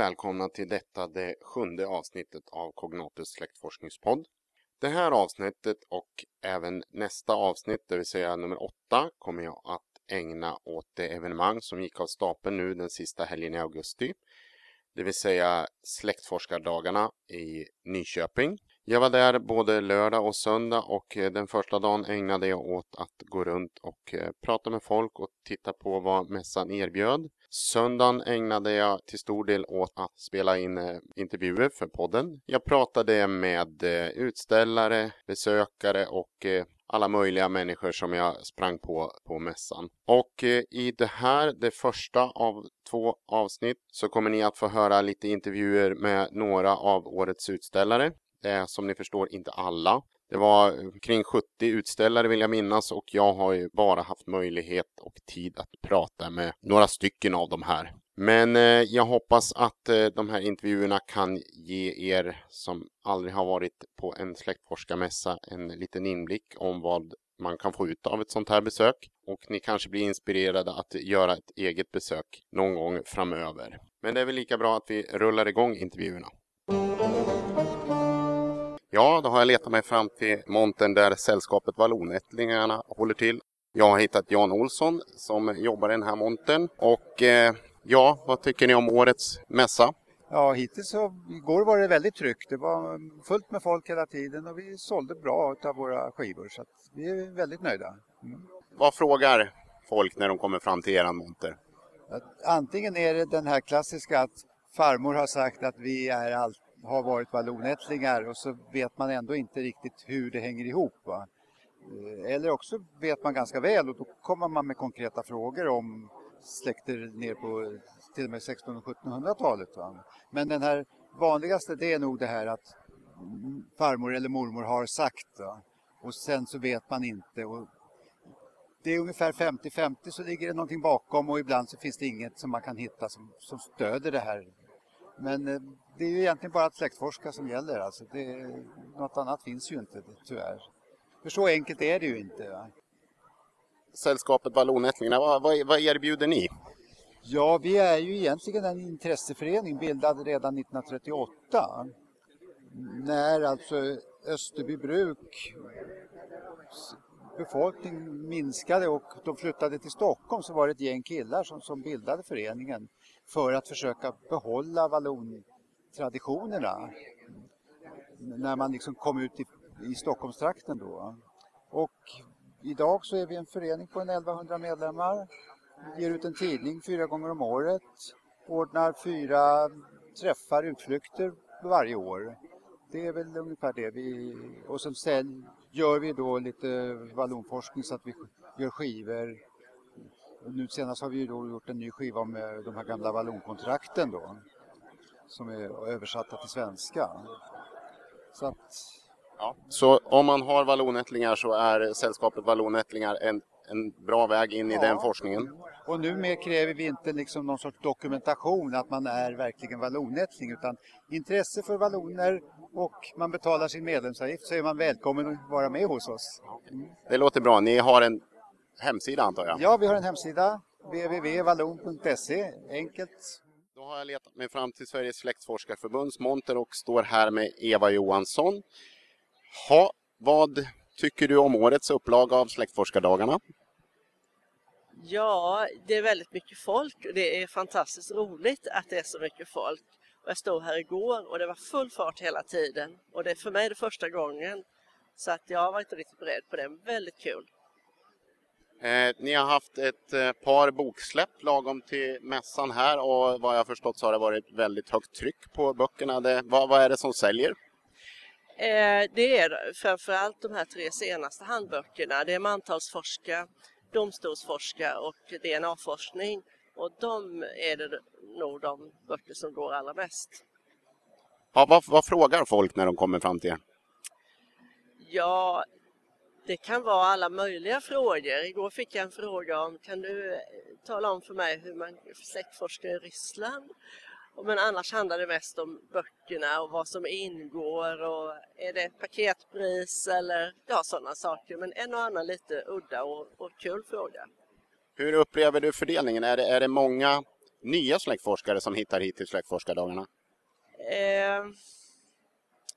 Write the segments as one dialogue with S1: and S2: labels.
S1: välkomna till detta det sjunde avsnittet av Cognatus släktforskningspodd. Det här avsnittet och även nästa avsnitt, det vill säga nummer åtta, kommer jag att ägna åt det evenemang som gick av stapeln nu den sista helgen i augusti. Det vill säga släktforskardagarna i Nyköping. Jag var där både lördag och söndag och eh, den första dagen ägnade jag åt att gå runt och eh, prata med folk och titta på vad mässan erbjöd. Söndagen ägnade jag till stor del åt att spela in eh, intervjuer för podden. Jag pratade med utställare, besökare och alla möjliga människor som jag sprang på på mässan. Och i det här, det första av två avsnitt, så kommer ni att få höra lite intervjuer med några av årets utställare. Det är som ni förstår inte alla. Det var eh, kring 70 utställare vill jag minnas och jag har ju bara haft möjlighet och tid att prata med några stycken av de här. Men eh, jag hoppas att eh, de här intervjuerna kan ge er som aldrig har varit på en släktforskarmässa en liten inblick om vad man kan få ut av ett sånt här besök. Och ni kanske blir inspirerade att göra ett eget besök någon gång framöver. Men det är väl lika bra att vi rullar igång intervjuerna. Ja, då har jag letat mig fram till montern där sällskapet Vallonättlingarna håller till. Jag har hittat Jan Olsson som jobbar i den här montern. Och eh, ja, vad tycker ni om årets mässa?
S2: Ja, hittills så, igår var det väldigt tryggt. Det var fullt med folk hela tiden och vi sålde bra av våra skivor så vi är väldigt nöjda. Mm.
S1: Vad frågar folk när de kommer fram till eran monter?
S2: Antingen är det den här klassiska att farmor har sagt att vi är allt har varit vallonättlingar och så vet man ändå inte riktigt hur det hänger ihop. Va? Eh, eller också vet man ganska väl och då kommer man med konkreta frågor om släkter ner på till och med 1600 och 1700-talet. Men den här vanligaste det är nog det här att farmor eller mormor har sagt va? och sen så vet man inte. Och det är ungefär 50-50 så ligger det någonting bakom och ibland så finns det inget som man kan hitta som, som stöder det här men eh, det är ju egentligen bara att släktforska som gäller. Alltså det, något annat finns ju inte tyvärr. För så enkelt är det ju inte. Va?
S1: Sällskapet Vallonättlingarna, vad, vad, vad erbjuder ni?
S2: Ja, vi är ju egentligen en intresseförening bildad redan 1938. När alltså Österbybruk befolkning minskade och de flyttade till Stockholm så var det ett gäng killar som, som bildade föreningen för att försöka behålla vallontraditionerna när man liksom kom ut i, i Stockholmstrakten då. Och idag så är vi en förening på en 1100 medlemmar, Vi ger ut en tidning fyra gånger om året, ordnar fyra träffar, utflykter varje år. Det är väl ungefär det vi... Och sen gör vi då lite vallonforskning så att vi gör skivor nu senast har vi då gjort en ny skiva med de här gamla vallonkontrakten då. Som är översatta till svenska. Så att...
S1: Ja. Så om man har vallonättlingar så är sällskapet vallonättlingar en, en bra väg in i ja. den forskningen?
S2: Och numera kräver vi inte liksom någon sorts dokumentation att man är verkligen vallonättling utan intresse för valloner och man betalar sin medlemsavgift så är man välkommen att vara med hos oss.
S1: Mm. Det låter bra. Ni har en hemsida antar jag?
S2: Ja, vi har en hemsida, www.vallon.se, enkelt.
S1: Då har jag letat mig fram till Sveriges släktforskarförbunds monter och står här med Eva Johansson. Ha, vad tycker du om årets upplaga av Släktforskardagarna?
S3: Ja, det är väldigt mycket folk och det är fantastiskt roligt att det är så mycket folk. jag stod här igår och det var full fart hela tiden och det är för mig det första gången. Så att jag var inte riktigt beredd på det. Väldigt kul.
S1: Eh, ni har haft ett eh, par boksläpp lagom till mässan här och vad jag förstått så har det varit väldigt högt tryck på böckerna. Det, vad, vad är det som säljer?
S3: Eh, det är framförallt de här tre senaste handböckerna. Det är mantalsforska, domstolsforska och DNA-forskning. Och de är det nog de böcker som går allra mest.
S1: Ja, vad, vad frågar folk när de kommer fram till er?
S3: Ja, det kan vara alla möjliga frågor. Igår fick jag en fråga om kan du eh, tala om för mig hur man släktforskar i Ryssland? Men annars handlar det mest om böckerna och vad som ingår och är det paketpris eller ja, sådana saker. Men en och annan lite udda och, och kul fråga.
S1: Hur upplever du fördelningen? Är det, är det många nya släktforskare som hittar hit till släktforskardagarna?
S3: Eh,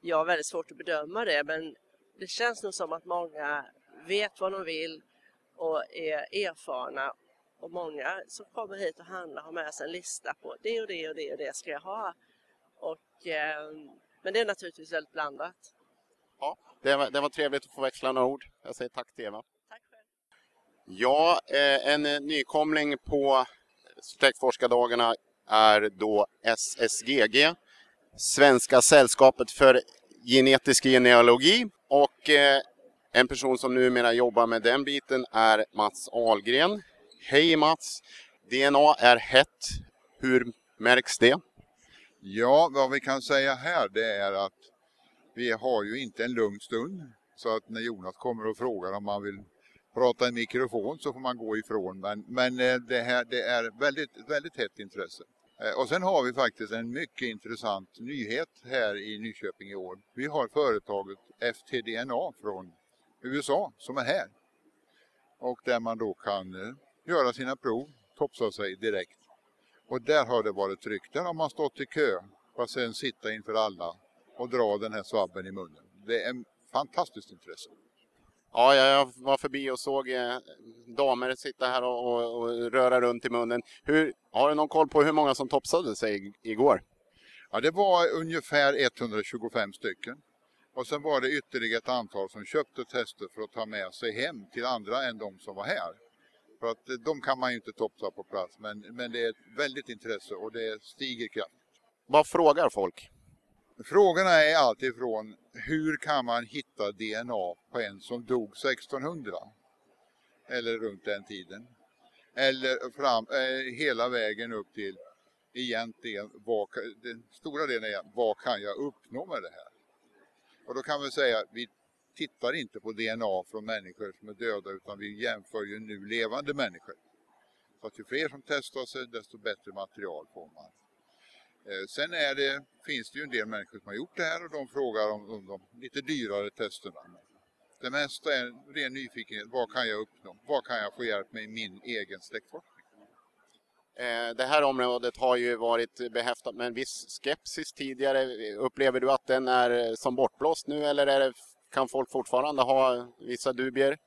S3: jag har väldigt svårt att bedöma det men det känns nog som att många vet vad de vill och är erfarna och många som kommer hit och handlar har med sig en lista på det och det och det och det ska jag ha. Och, eh, men det är naturligtvis väldigt blandat.
S1: Ja, det var, det var trevligt att få växla några ord. Jag säger tack till Eva.
S3: Tack själv.
S1: Ja, eh, en nykomling på Släktforskardagarna är då SSGG, Svenska sällskapet för genetisk genealogi och eh, en person som numera jobbar med den biten är Mats Ahlgren. Hej Mats! DNA är hett. Hur märks det?
S4: Ja, vad vi kan säga här det är att vi har ju inte en lugn stund. Så att när Jonas kommer och frågar om man vill prata i mikrofon så får man gå ifrån. Men, men eh, det här det är väldigt, väldigt hett intresse. Eh, och sen har vi faktiskt en mycket intressant nyhet här i Nyköping i år. Vi har företaget FTDNA från USA som är här. Och där man då kan eh, göra sina prov, topsa sig direkt. Och där har det varit tryck. Där har man stått i kö för att sen sitta inför alla och dra den här svabben i munnen. Det är fantastiskt intresse.
S1: Ja, jag var förbi och såg eh, damer sitta här och, och, och, röra runt i munnen. Hur, har du någon koll på hur många som topsade sig igår?
S4: Ja, det var ungefär 125 stycken. Och sen var det ytterligare ett antal som köpte tester för att ta med sig hem till andra än de som var här. För att eh, de kan man ju inte topsa på plats, men, men det är ett väldigt intresse och det stiger kraftigt.
S1: Vad frågar folk?
S4: Frågorna är alltifrån hur kan man hitta DNA på en som dog 1600? Eller runt den tiden. Eller fram, eh, hela vägen upp till egentligen, vad, den stora delen är vad kan jag uppnå med det här? Och då kan vi säga att vi tittar inte på DNA från människor som är döda utan vi jämför ju nu levande människor. Så att ju fler som testar sig desto bättre material får man. Eh, sen är det, finns det ju en del människor som har gjort det här och de frågar om, om de lite dyrare testerna. Det mesta är ren nyfikenhet. Vad kan jag uppnå? Vad kan jag få hjälp med i min egen släktforskning?
S1: Eh, det här området har ju varit behäftat med en viss skepsis tidigare. Upplever du att den är eh, som bortblåst nu eller det, kan folk fortfarande ha vissa dubier?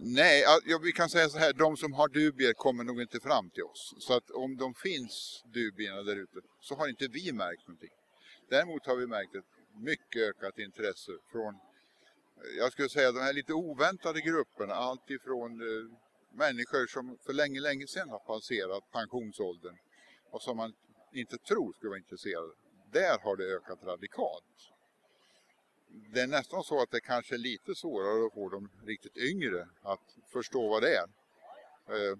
S4: Nej, ja, vi kan säga så här, de som har dubier kommer nog inte fram till oss. Så att om de finns dubierna där ute så har inte vi märkt någonting. Däremot har vi märkt ett mycket ökat intresse från, jag skulle säga de här lite oväntade grupperna, allt ifrån eh, människor som för länge, länge sedan har passerat pensionsåldern och som man inte tror skulle vara intresserade. Där har det ökat radikalt det är nästan så att det kanske är lite svårare att få de riktigt yngre att förstå vad det är. Eh,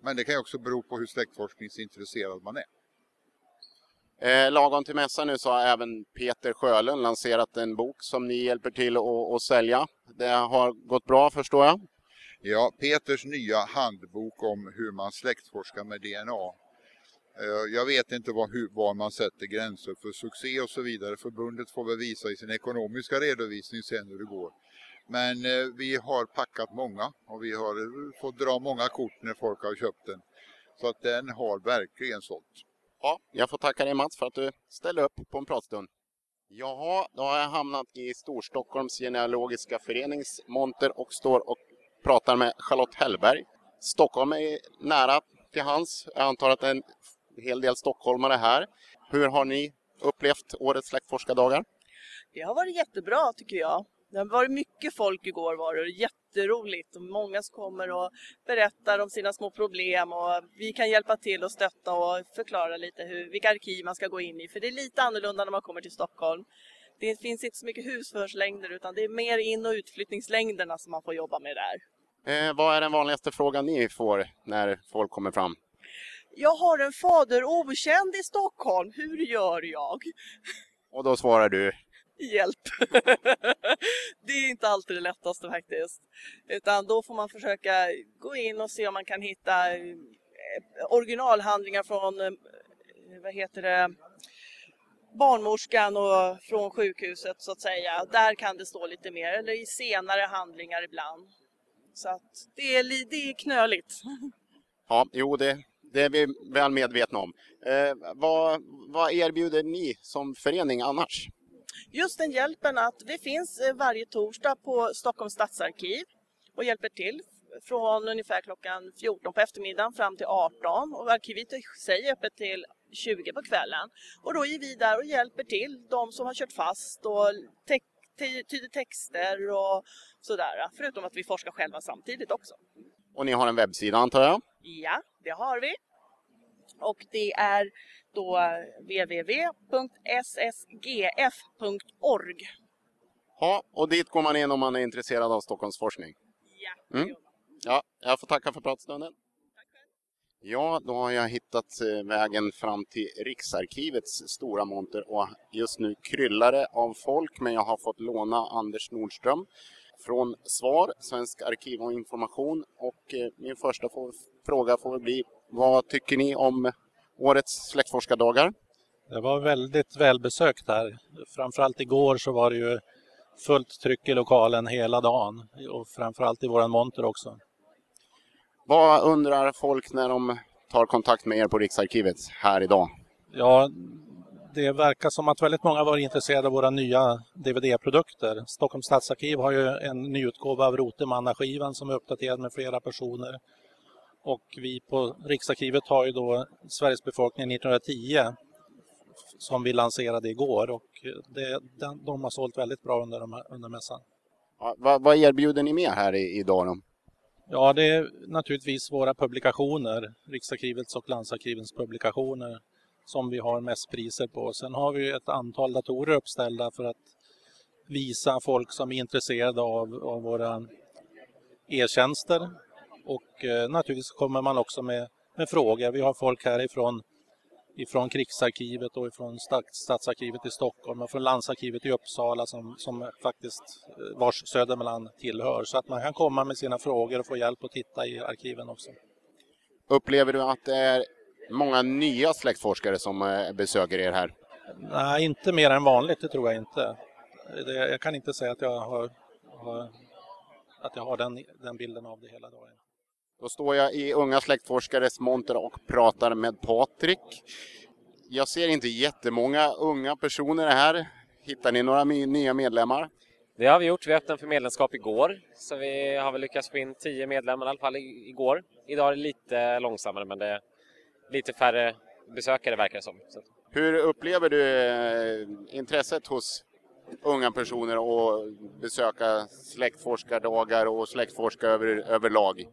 S4: men det kan ju också bero på hur släktforskningsintresserad man är.
S1: Eh, lagom till mässan nu så har även Peter Sjölund lanserat en bok som ni hjälper till att, att sälja. Det har gått bra förstår jag?
S4: Ja, Peters nya handbok om hur man släktforskar med DNA eh, jag vet inte var, hur, var man sätter gränser för succé och så vidare. Förbundet får väl visa i sin ekonomiska redovisning sen hur det går. Men eh, vi har packat många och vi har eh, fått dra många kort när folk har köpt den. Så att den har verkligen sålt.
S1: Ja, jag får tacka dig Mats för att du ställde upp på en pratstund. Jaha, då har jag hamnat i Storstockholms genealogiska förenings monter och står och pratar med Charlotte Hellberg. Stockholm är nära till hans. Jag antar att det är en hel del stockholmare här. Hur har ni upplevt årets släktforskardagar?
S5: Det har varit jättebra tycker jag. Det har varit mycket folk igår var det jätteroligt och många som kommer och berättar om sina små problem och vi kan hjälpa till och stötta och förklara lite hur, vilka arkiv man ska gå in i för det är lite annorlunda när man kommer till Stockholm. Det finns inte så mycket husförhörslängder utan det är mer in och utflyttningslängderna som man får jobba med där.
S1: Eh, vad är den vanligaste frågan ni får när folk kommer fram?
S5: Jag har en fader okänd i Stockholm, hur gör jag?
S1: Och då svarar du?
S5: Hjälp! det är inte alltid det lättaste faktiskt. Utan då får man försöka gå in och se om man kan hitta eh, originalhandlingar från, eh, vad heter det, barnmorskan och från sjukhuset så att säga. Där kan det stå lite mer, eller i senare handlingar ibland. Så att det är, det är knöligt.
S1: Ja, jo det det är vi väl medvetna om. Eh, vad, vad erbjuder ni som förening annars?
S5: Just den hjälpen att vi finns eh, varje torsdag på Stockholms stadsarkiv och hjälper till från ungefär klockan 14 på eftermiddagen fram till 18 och arkivet i sig är öppet till 20 på kvällen. Och då är vi där och hjälper till de som har kört fast och tyder texter och sådär. Förutom att vi forskar själva samtidigt också.
S1: Och ni har en webbsida antar jag?
S5: Ja, det har vi. Och det är då www.ssgf.org.
S1: Ja, och dit går man in om man är intresserad av Stockholmsforskning.
S5: Ja,
S1: mm. ja, jag får tacka för pratstunden. Ja, då har jag hittat eh, vägen fram till Riksarkivets stora monter och just nu kryllar det av folk men jag har fått låna Anders Nordström från SVAR, Svensk arkiv och information och eh, min första fråga får bli vad tycker ni om årets släktforskardagar?
S6: Det var väldigt välbesökt här. Framförallt igår så var det ju fullt tryck i lokalen hela dagen och framförallt i våran monter också.
S1: Vad undrar folk när de tar kontakt med er på Riksarkivet här idag?
S6: Ja, det verkar som att väldigt många var intresserade av våra nya DVD-produkter. Stockholms stadsarkiv har ju en nyutgåva av Rotemanna-skivan som är uppdaterad med flera personer. Och vi på Riksarkivet har ju då Sveriges befolkning 1910 som vi lanserade igår och det, de har sålt väldigt bra under, de, under mässan.
S1: Ja, vad, vad, erbjuder ni mer här idag då?
S6: Ja, det är naturligtvis våra publikationer, Riksarkivets och Landsarkivens publikationer som vi har mest priser på. Sen har vi ett antal datorer uppställda för att visa folk som är intresserade av, av våra e-tjänster. Och eh, naturligtvis kommer man också med, med frågor. Vi har folk härifrån ifrån Krigsarkivet och ifrån Stadsarkivet i Stockholm och från Landsarkivet i Uppsala som, som faktiskt eh, vars Södermanland tillhör. Så att man kan komma med sina frågor och få hjälp att titta i arkiven också.
S1: Upplever du att det är många nya släktforskare som eh, besöker er här?
S6: Nej, inte mer än vanligt, det tror jag inte. jag kan inte säga att jag har, har att jag har den, den bilden av det hela dagen.
S1: Då står jag i Unga släktforskares monter och pratar med Patrik. Jag ser inte jättemånga unga personer här. Hittar ni några nya medlemmar?
S7: Det har vi gjort. Vi öppnade för medlemskap igår. Så vi har väl lyckats få in tio medlemmar i alla fall igår. Idag är det lite långsammare men det är lite färre besökare verkar det som. Så.
S1: Hur upplever du eh, intresset hos unga personer att besöka släktforskardagar och släktforska över, överlag?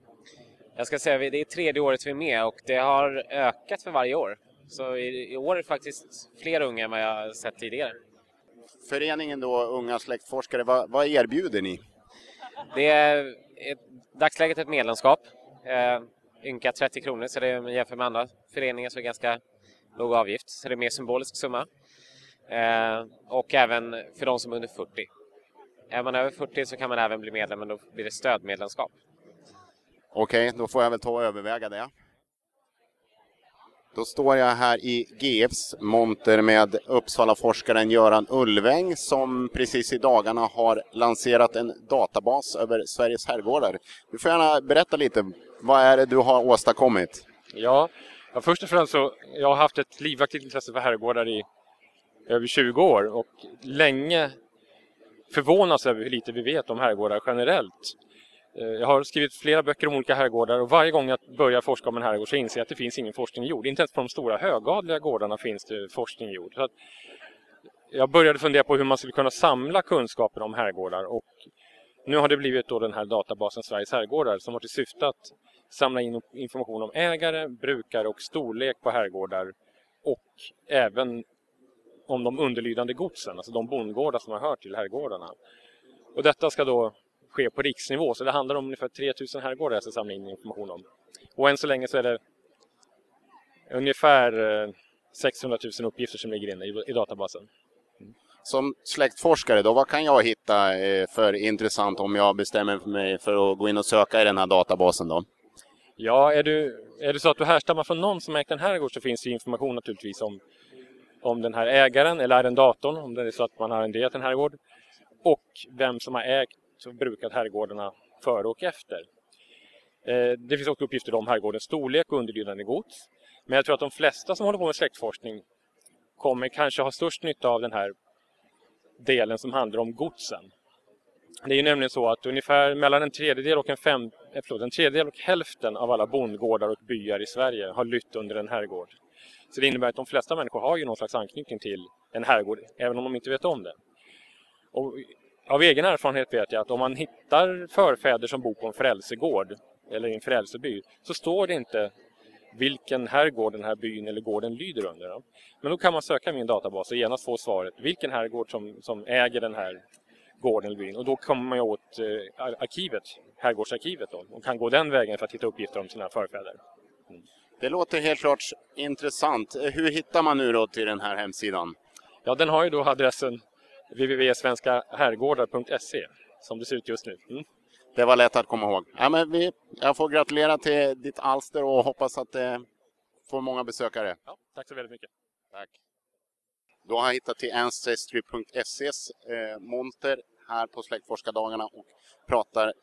S7: Jag ska säga det är tredje året vi är med och det har ökat för varje år. Så i, i år är det faktiskt fler unga än vad jag sett tidigare.
S1: Föreningen då, Unga släktforskare, vad, vad erbjuder ni?
S7: Det är ett, dagsläget ett medlemskap. Eh, ynka 30 kronor, så det är jämfört med andra föreningar så är det ganska låg avgift. Så det är mer symbolisk summa. Eh, och även för de som är under 40. Är man över 40 så kan man även bli medlem, men då blir det stödmedlemskap.
S1: Okej, okay, då får jag väl ta och överväga det. Då står jag här i GFs monter med Uppsala-forskaren Göran Ulväng som precis i dagarna har lanserat en databas över Sveriges herrgårdar. Du får gärna berätta lite, vad är det du har åstadkommit?
S8: Ja, ja först och främst så jag har haft ett livaktigt intresse för herrgårdar i över 20 år och länge förvånas över hur lite vi vet om herrgårdar generellt. Eh, jag har skrivit flera böcker om olika herrgårdar och varje gång jag börjar forska om en herrgård så inser jag att det finns ingen forskning gjord. Inte ens på de stora högadliga gårdarna finns det forskning gjord. Så jag började fundera på hur man skulle kunna samla kunskaper om herrgårdar och nu har det blivit då den här databasen Sveriges herrgårdar som har till syfte att samla in information om ägare, brukare och storlek på herrgårdar och även om de underlydande godsen, alltså de bondgårdar som har hört till herrgårdarna. Och detta ska då ske på riksnivå. Så det handlar om ungefär 3000 herrgårdar jag ska samla in information om. Och än så länge så är det ungefär 600 eh, 000 uppgifter som ligger inne i, i databasen.
S1: Som släktforskare då, vad kan jag hitta eh, för intressant om jag bestämmer mig för att gå in och söka i den här databasen då?
S8: Ja, är, du, är det så att du härstammar från någon som ägt en herrgård så finns det information naturligtvis om, om den här ägaren eller arrendatorn, om det är så att man har arrenderat en herrgård och vem som har ägt och brukat herrgårdarna före och efter. Eh, det finns också uppgifter om herrgårdens storlek och underlydande gods. Men jag tror att de flesta som håller på med släktforskning kommer kanske ha störst nytta av den här delen som handlar om godsen. Det är ju nämligen så att ungefär mellan en tredjedel och en, fem, eh, förlåt, en tredjedel och hälften av alla bondgårdar och byar i Sverige har lytt under en herrgård. Så det innebär att de flesta människor har ju någon slags anknytning till en herrgård, även om de inte vet om det. Och av egen erfarenhet vet jag att om man hittar förfäder som bor på en frälsegård eller i en frälseby så står det inte vilken herrgård den här byn eller gården lyder under. Men då kan man söka i min databas och genast få svaret vilken herrgård som, som äger den här gården eller byn. Och då kommer man åt eh, arkivet, herrgårdsarkivet då, och kan gå den vägen för att hitta uppgifter om sina förfäder.
S1: Mm. Det låter helt klart intressant. Hur hittar man nu då till den här hemsidan?
S8: Ja, den har ju då adressen www.svenskaherrgårdar.se som det ser ut just nu. Mm.
S1: Det var lätt att komma ihåg. Ja, men vi, jag får gratulera till ditt alster och hoppas att det får många besökare.
S8: Ja, tack så väldigt mycket.
S1: Tack. Då har jag hittat till ancestry.ses eh, monter här på Släktforskardagarna och pratar,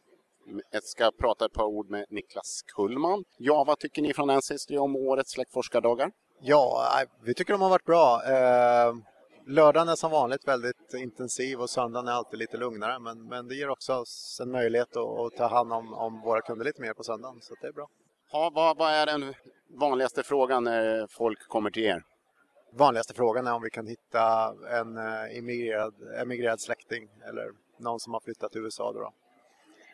S1: ska prata ett par ord med Niklas Kullman. Ja, vad tycker ni från Ancestry om årets Släktforskardagar?
S9: Ja, vi tycker de har varit bra. Eh, lördagen är som vanligt väldigt intensiv och söndagen är alltid lite lugnare. Men, men det ger också oss en möjlighet att, att ta hand om, om, våra kunder lite mer på söndagen, så det är bra.
S1: Ja, vad, vad är den vanligaste frågan när folk kommer till er?
S9: Vanligaste frågan är om vi kan hitta en eh, emigrerad, emigrerad släkting eller någon som har flyttat till USA. Då, då.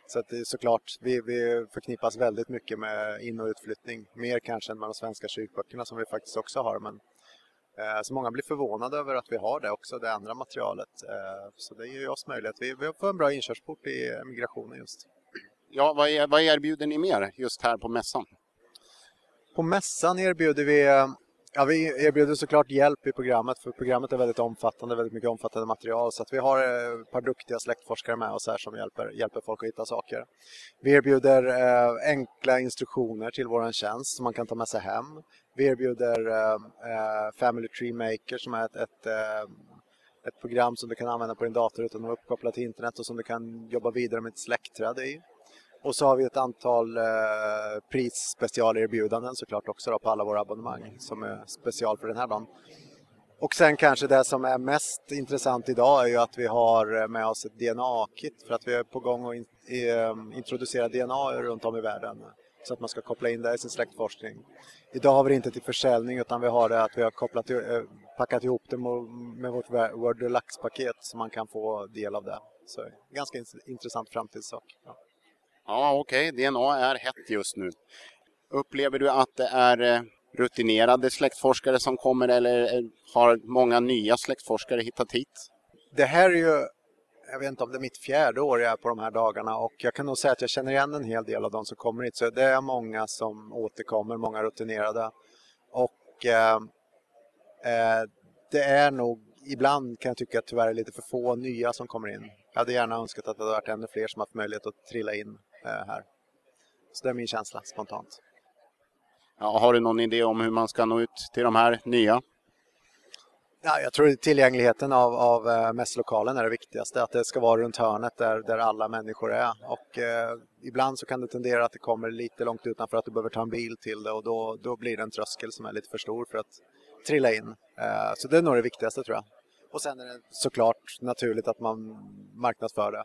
S9: Så att det är såklart, vi, vi förknippas väldigt mycket med in och utflyttning. Mer kanske än med de svenska kyrkböckerna som vi faktiskt också har. Men Eh, så många blir förvånade över att vi har det också, det andra materialet. Eh, så det ger oss möjlighet. Vi, får en bra inkörsport i emigrationen just.
S1: Ja, vad, är, vad erbjuder ni mer just här på mässan?
S9: På mässan erbjuder vi Ja, vi erbjuder såklart hjälp i programmet för programmet är väldigt omfattande, väldigt mycket omfattande material så att vi har eh, ett par duktiga släktforskare med oss här som hjälper, hjälper folk att hitta saker. Vi erbjuder eh, enkla instruktioner till vår tjänst som man kan ta med sig hem. Vi erbjuder eh, eh, Family Tree Maker som är ett, ett, eh, ett program som du kan använda på din dator utan att vara uppkopplad till internet och som du kan jobba vidare med ett släktträd i. Och så har vi ett antal eh, prisspecialerbjudanden såklart också då, på alla våra abonnemang som är special för den här dagen. Och sen kanske det som är mest intressant idag är ju att vi har med oss ett DNA-kit för att vi är på gång att in, i, ehm, introducera DNA runt om i världen så att man ska koppla in det i sin släktforskning. Idag har vi det inte till försäljning utan vi har det att vi har kopplat, eh, packat ihop det med vårt Word Deluxe-paket så man kan få del av det. Så ganska intressant framtidssak. Ja.
S1: Ja, okej. Okay. DNA är hett just nu. Upplever du att det är eh, rutinerade släktforskare som kommer eller eh, har många nya släktforskare hittat hit?
S9: Det här är ju, jag vet inte om det är mitt fjärde år jag är på de här dagarna och jag kan nog säga att jag känner igen en hel del av de som kommer hit. Så det är många som återkommer, många rutinerade. Och eh, eh, det är nog, ibland kan jag tycka att tyvärr är lite för få nya som kommer in. Jag hade gärna önskat att det hade varit ännu fler som haft möjlighet att trilla in här. Så det är min känsla spontant.
S1: Ja, har du någon idé om hur man ska nå ut till de här nya?
S9: Ja, jag tror tillgängligheten av, av eh, mässlokalen är det viktigaste. Att det ska vara runt hörnet där, där alla människor är. Och, eh, ibland så kan det tendera att det kommer lite långt utanför att du behöver ta en bil till det och då, då blir det en tröskel som är lite för stor för att trilla in. Eh, så det är nog det viktigaste tror jag. Och sen är det såklart naturligt att man marknadsför det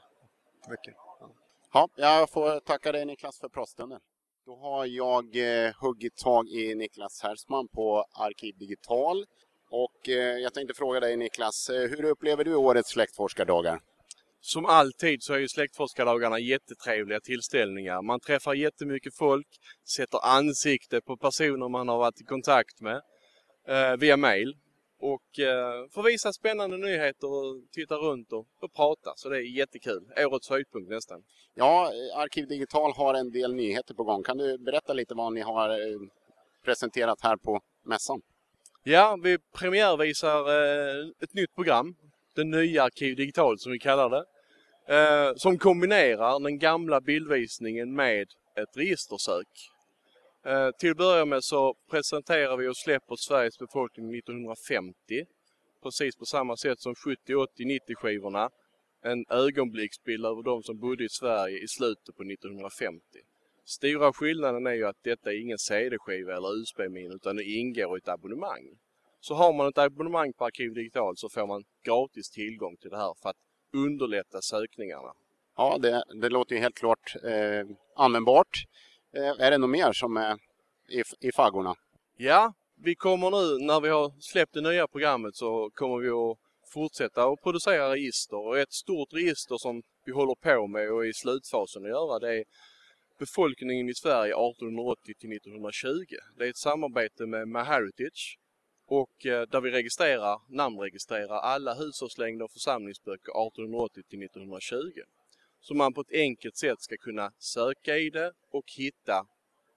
S9: mycket.
S1: Ja, jag får tacka dig Niklas för pratstunden. Då har jag eh, huggit tag i Niklas Hersman på Arkiv Digital. Och eh, jag tänkte fråga dig Niklas, eh, hur upplever du årets släktforskardagar?
S10: Som alltid så är ju släktforskardagarna jättetrevliga tillställningar. Man träffar jättemycket folk, sätter ansikte på personer man har varit i kontakt med eh, via mail och eh, får visa spännande nyheter och titta runt och, och prata. Så det är jättekul. Årets höjdpunkt nästan.
S1: Ja, Arkiv Digital har en del nyheter på gång. Kan du berätta lite vad ni har eh, presenterat här på mässan?
S10: Ja, vi premiärvisar eh, ett nytt program. Det nya Arkiv Digital som vi kallar det. Eh, som kombinerar den gamla bildvisningen med ett registersök. Eh, till att börja med så presenterar vi och släpper Sveriges befolkning 1950. Precis på samma sätt som 70, 80, 90 skivorna. En ögonblicksbild över de som bodde i Sverige i slutet på 1950. Stora skillnaden är ju att detta är ingen CD-skiva eller USB-minne utan det ingår i ett abonnemang. Så har man ett abonnemang på Arkiv Digital så får man gratis tillgång till det här för att underlätta sökningarna.
S1: Ja, det, det låter ju helt klart eh, användbart. Eh, är det något mer som är i, i faggorna?
S10: Ja, vi kommer nu när vi har släppt det nya programmet så kommer vi att fortsätta att producera register och ett stort register som vi håller på med och är i slutfasen att göra det är befolkningen i Sverige 1880 till 1920. Det är ett samarbete med MyHeritage och eh, där vi registrerar, namnregistrerar alla hushållslängder och församlingsböcker 1880 till 1920. Så man på ett enkelt sätt ska kunna söka i det och hitta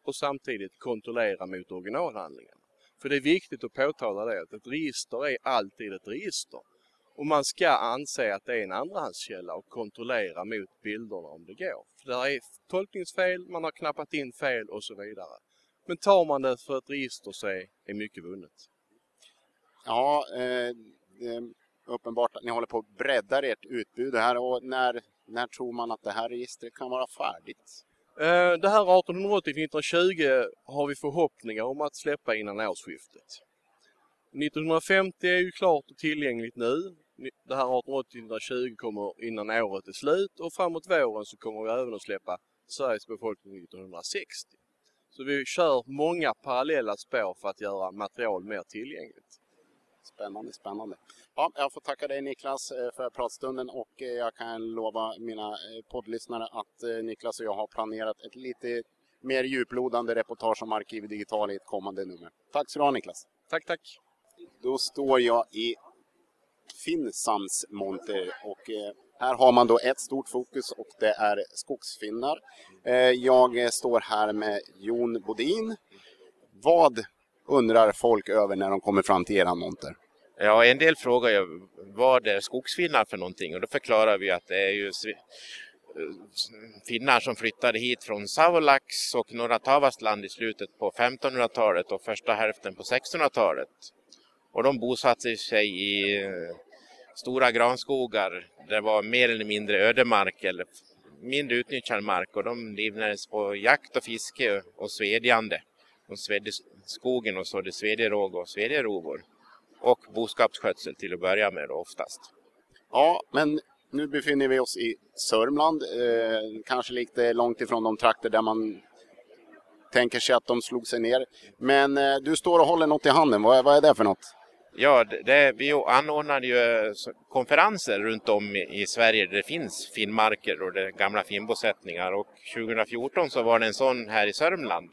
S10: och samtidigt kontrollera mot originalhandlingen. För det är viktigt att påtala det att ett register är alltid ett register. Och man ska anse att det är en andrahandskälla och kontrollera mot bilderna om det går. För det är tolkningsfel, man har knappat in fel och så vidare. Men tar man det för ett register så är, är mycket vunnet.
S1: Ja, eh, det är uppenbart att ni håller på att bredda ert utbud här och när, när tror man att det här registret kan vara färdigt?
S10: Eh, det här 1880-1920 har vi förhoppningar om att släppa innan årsskiftet. 1950 är ju klart och tillgängligt nu. Det här 1880-1920 kommer innan året är slut och framåt våren så kommer vi även att släppa Sveriges befolkning 1960. Så vi kör många parallella spår för att göra material mer tillgängligt.
S1: Spännande, spännande. Ja, jag får tacka dig Niklas eh, för pratstunden och eh, jag kan lova mina eh, poddlyssnare att Niklas och jag har planerat ett lite mer djuplodande reportage om Arkiv Digital i ett kommande nummer. Tack så du ha Niklas.
S10: Tack, tack.
S1: Då står jag i Finsams monter och här har man då ett stort fokus och det är skogsfinnar. Jag står här med Jon Bodin. Vad undrar folk över när de kommer fram till er monter?
S11: Ja, en del frågar ju vad är skogsfinnar för någonting och då förklarar vi att det är ju finnar som flyttade hit från Savolax och norra Tavastland i slutet på 1500-talet och första hälften på 1600-talet. Och de bosatte sig i eh, stora granskogar där det var mer eller mindre ödemark eller mindre utnyttjad mark och de livnades på jakt och fiske och svedjande. De svedde skogen och sådde svedjeråg och svedjerovor och boskapsskötsel till att börja med då oftast.
S1: Ja, men nu befinner vi oss i Sörmland, eh, kanske lite långt ifrån de trakter där man tänker sig att de slog sig ner. Men eh, du står och håller något i handen, vad, vad är det för något?
S11: Ja, det, vi anordnade ju eh, konferenser runt om i Sverige där det finns finmarker och det gamla finbosättningar och 2014 så var det en sån här i Sörmland.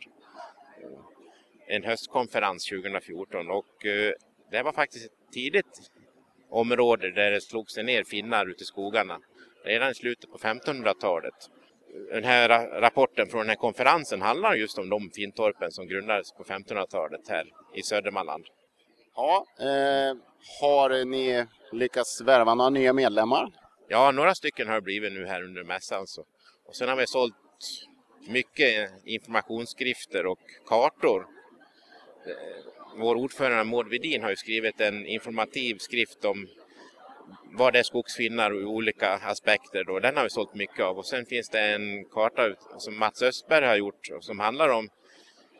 S11: En höstkonferens 2014 och eh, det var faktiskt ett tidigt område där det slog sig ner finnar ute i skogarna. Redan i slutet på 1500-talet. Den här rapporten från den här konferensen handlar just om de fintorpen som grundades på 1500-talet här i Södermanland.
S1: Ja, eh, har ni lyckats värva några nya medlemmar?
S11: Ja, några stycken har det blivit nu här under mässan. Så. Och sen har vi sålt mycket informationsskrifter och kartor Eh, vår ordförande Maud Vidin har ju skrivit en informativ skrift om vad det är skogsfinnar ur olika aspekter. Då. Den har vi sålt mycket av. Och sen finns det en karta som Mats Östberg har gjort som handlar om,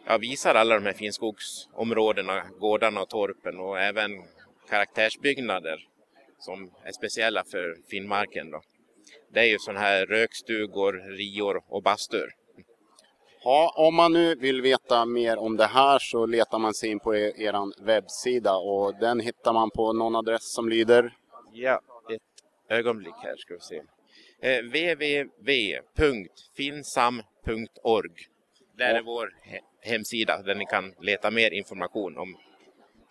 S11: ja, visar alla de här finskogsområdena, gårdarna och torpen och även karaktärsbyggnader som är speciella för Finnmarken. Då. Det är ju sådana här rökstugor, rior och bastur.
S1: Ja, om man nu vill veta mer om det här så letar man sig in på er, er webbsida och den hittar man på någon adress som lyder?
S11: Ja, ett ögonblick här ska vi se. Eh, www.finsam.org Där är vår he hemsida där ni kan leta mer information om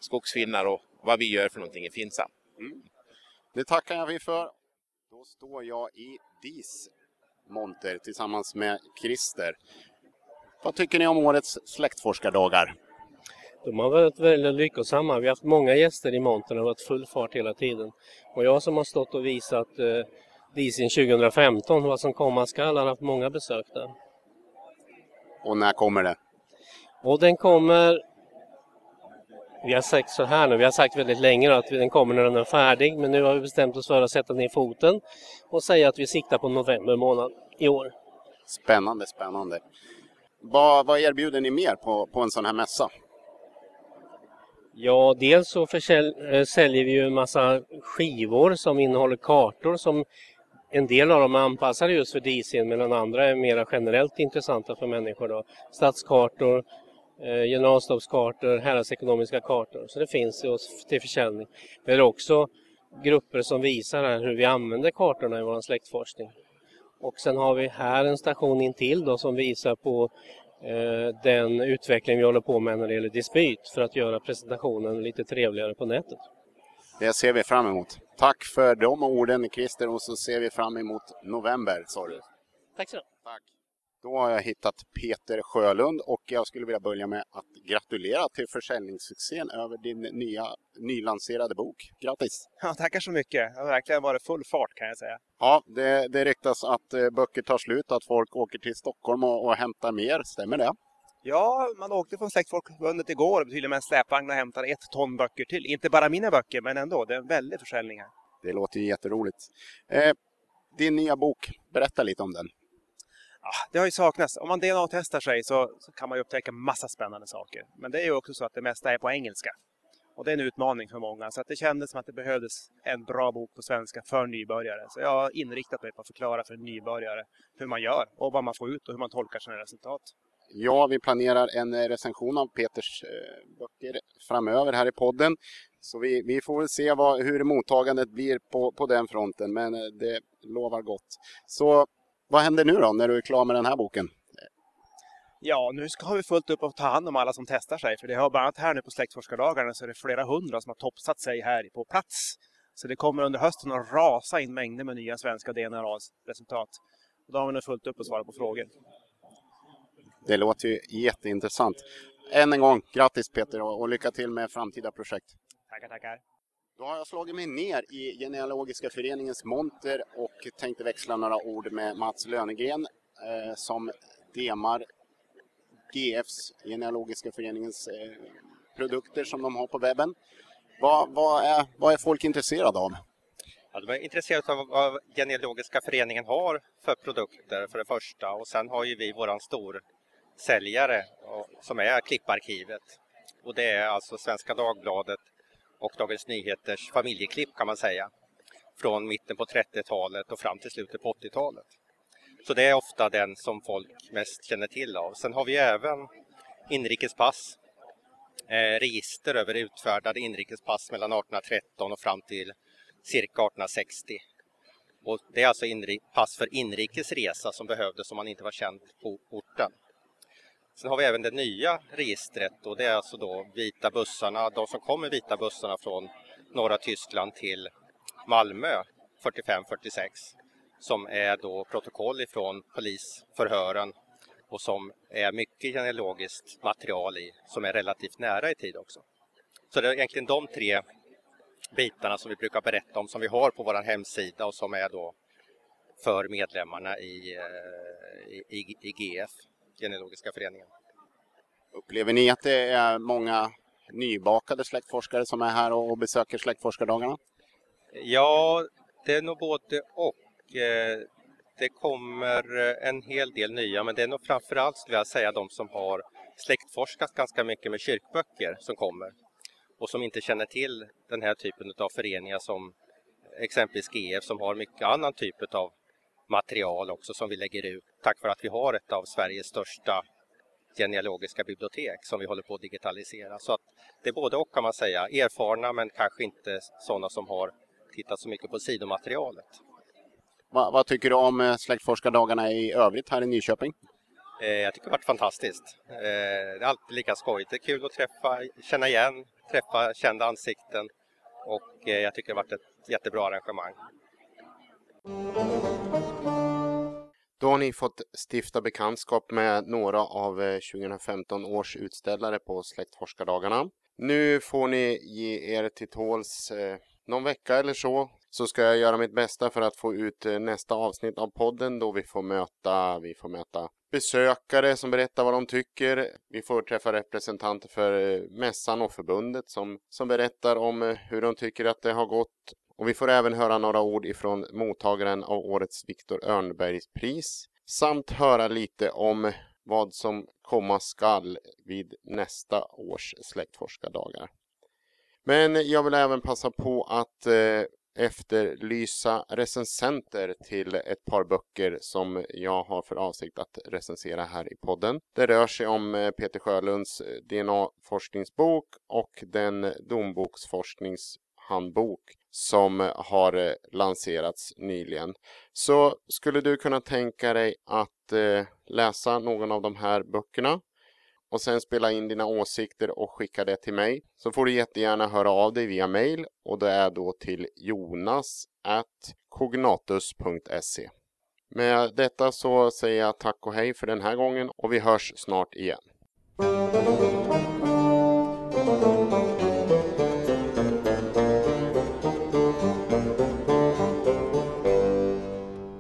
S11: skogsfinnar och vad vi gör för någonting i Finsam. Mm.
S1: Det tackar jag för. Då står jag i DIS monter tillsammans med Christer. Vad tycker ni om årets släktforskardagar?
S12: De har varit väldigt lyckosamma. Vi har haft många gäster i montern och varit full fart hela tiden. Och jag som har stått och visat eh, Disin 2015, vad som komma skall, har haft många besök där.
S1: Och när kommer det?
S12: Och den kommer vi har sagt så här nu, vi har sagt väldigt länge att den kommer när den är färdig men nu har vi bestämt oss för att sätta ner foten och säga att vi siktar på november månad i år.
S1: Spännande, spännande. Vad, vad erbjuder ni mer på, på en sån här mässa?
S12: Ja, dels så eh, säljer vi ju en massa skivor som innehåller kartor som en del av dem är anpassade just för DC medan andra är mer generellt intressanta för människor. Då. Stadskartor, eh, generalstabskartor, häradsekonomiska kartor. Så det finns till försäljning. Vi har också grupper som visar hur vi använder kartorna i vår släktforskning. Och sen har vi här en station intill då som visar på eh, den utveckling vi håller på med när det gäller dispyt för att göra presentationen lite trevligare på nätet.
S1: Det ser vi fram emot. Tack för de orden Christer och så ser vi fram emot november du.
S12: Tack så
S1: Tack. Då har jag hittat Peter Sjölund och jag skulle vilja börja med att gratulera till försäljningssuccén över din nya nylanserade bok. Grattis!
S13: Ja, tackar så mycket. Det har verkligen varit full fart kan jag säga.
S1: Ja, det, det ryktas att eh, böcker tar slut, att folk åker till Stockholm och, och hämtar mer. Stämmer det?
S13: Ja, man åkte från Släktfolkförbundet igår tydligen med en släpvagn och hämtade ett ton böcker till. Inte bara mina böcker, men ändå. Det är en väldig försäljning här.
S1: Det låter ju jätteroligt. Eh, din nya bok, berätta lite om den.
S13: Ah, det har ju saknats. Om man DNA-testar sig så, så kan man ju upptäcka massa spännande saker. Men det är ju också så att det mesta är på engelska. Och det är en utmaning för många. Så att det kändes som att det behövdes en bra bok på svenska för nybörjare. Så jag har inriktat mig på att förklara för nybörjare hur man gör och vad man får ut och hur man tolkar sina resultat.
S1: Ja, vi planerar en eh, recension av Peters eh, böcker framöver här i podden. Så vi, vi får väl se vad, hur mottagandet blir på, på den fronten, men eh, det lovar gott. Så vad händer nu då när du är klar med den här boken?
S13: Ja, nu ska vi fullt upp och ta hand om alla som testar sig. För det har bland annat här nu på släktforskardagarna så är det flera hundra som har topsat sig här på plats. Så det kommer under hösten att rasa in mängder med nya svenska DNA-resultat. Och då har vi nu fullt upp att svara på frågor.
S1: Det låter ju jätteintressant. Än en gång, grattis Peter och lycka till med framtida projekt.
S13: Tackar, tackar.
S1: Då har jag slagit mig ner i Genealogiska föreningens monter och tänkte växla några ord med Mats Lönegren eh, som demar GFs, Genealogiska föreningens eh, produkter som de har på webben. Vad, vad, är, vad är folk intresserade av?
S14: Ja, de är intresserade av vad Genealogiska föreningen har för produkter för det första och sen har ju vi våran storsäljare som är Klipparkivet. Och det är alltså Svenska Dagbladet och Dagens Nyheters familjeklipp kan man säga. Från mitten på 30-talet och fram till slutet på 80-talet. Så det är ofta den som folk mest känner till av. Sen har vi även inrikespass, eh, register över utfärdade inrikespass mellan 1813 och fram till cirka 1860. Och det är alltså pass för inrikesresa som behövdes om man inte var känd på orten. Sen har vi även det nya registret och det är alltså då vita bussarna, de som kommer vita bussarna från norra Tyskland till Malmö 45-46 som är då protokoll ifrån polisförhören och som är mycket genealogiskt material i, som är relativt nära i tid också. Så det är egentligen de tre bitarna som vi brukar berätta om som vi har på vår hemsida och som är då för medlemmarna i, eh, i, i, i GF, Genealogiska föreningen.
S1: Upplever ni att det är många nybakade släktforskare som är här och besöker släktforskardagarna?
S14: Ja, det är nog både och. Eh, det kommer en hel del nya, men det är nog framförallt skulle jag säga de som har släktforskat ganska mycket med kyrkböcker som kommer och som inte känner till den här typen av föreningar som exempelvis GF som har mycket annan typ av material också som vi lägger ut tack vare att vi har ett av Sveriges största genealogiska bibliotek som vi håller på att digitalisera. Så att det är både och kan man säga, erfarna men kanske inte sådana som har tittat så mycket på sidomaterialet.
S1: Va, vad tycker du om eh, släktforskardagarna i övrigt här i Nyköping?
S14: Eh, jag tycker det har varit fantastiskt. Eh, det är alltid lika skojigt. Det är kul att träffa, känna igen, träffa kända ansikten och jag tycker det har varit ett jättebra arrangemang.
S1: Då har ni fått stifta bekantskap med några av eh, 2015 års utställare på Släktforskardagarna. Nu får ni ge er till tåls eh, någon vecka eller så så ska jag göra mitt bästa för att få ut eh, nästa avsnitt av podden då vi får möta, vi får möta besökare som berättar vad de tycker. Vi får träffa representanter för mässan och förbundet som, som berättar om hur de tycker att det har gått. Och vi får även höra några ord ifrån mottagaren av årets Viktor Örnbergs pris samt höra lite om
S15: vad som komma skall vid nästa års släktforskardagar. Men jag vill även passa på att eh, efterlysa recensenter till ett par böcker som jag har för avsikt att recensera här i podden. Det rör sig om eh, Peter Sjölunds eh, DNA-forskningsbok och den domboksforskningshandbok som eh, har eh, lanserats nyligen. Så skulle du kunna tänka dig att eh, läsa någon av de här böckerna och sen spela in dina åsikter och skicka det till mig så får du jättegärna höra av dig via mail och det är då till jonas.cognatus.se Med detta så säger jag tack och hej för den här gången och vi hörs snart igen.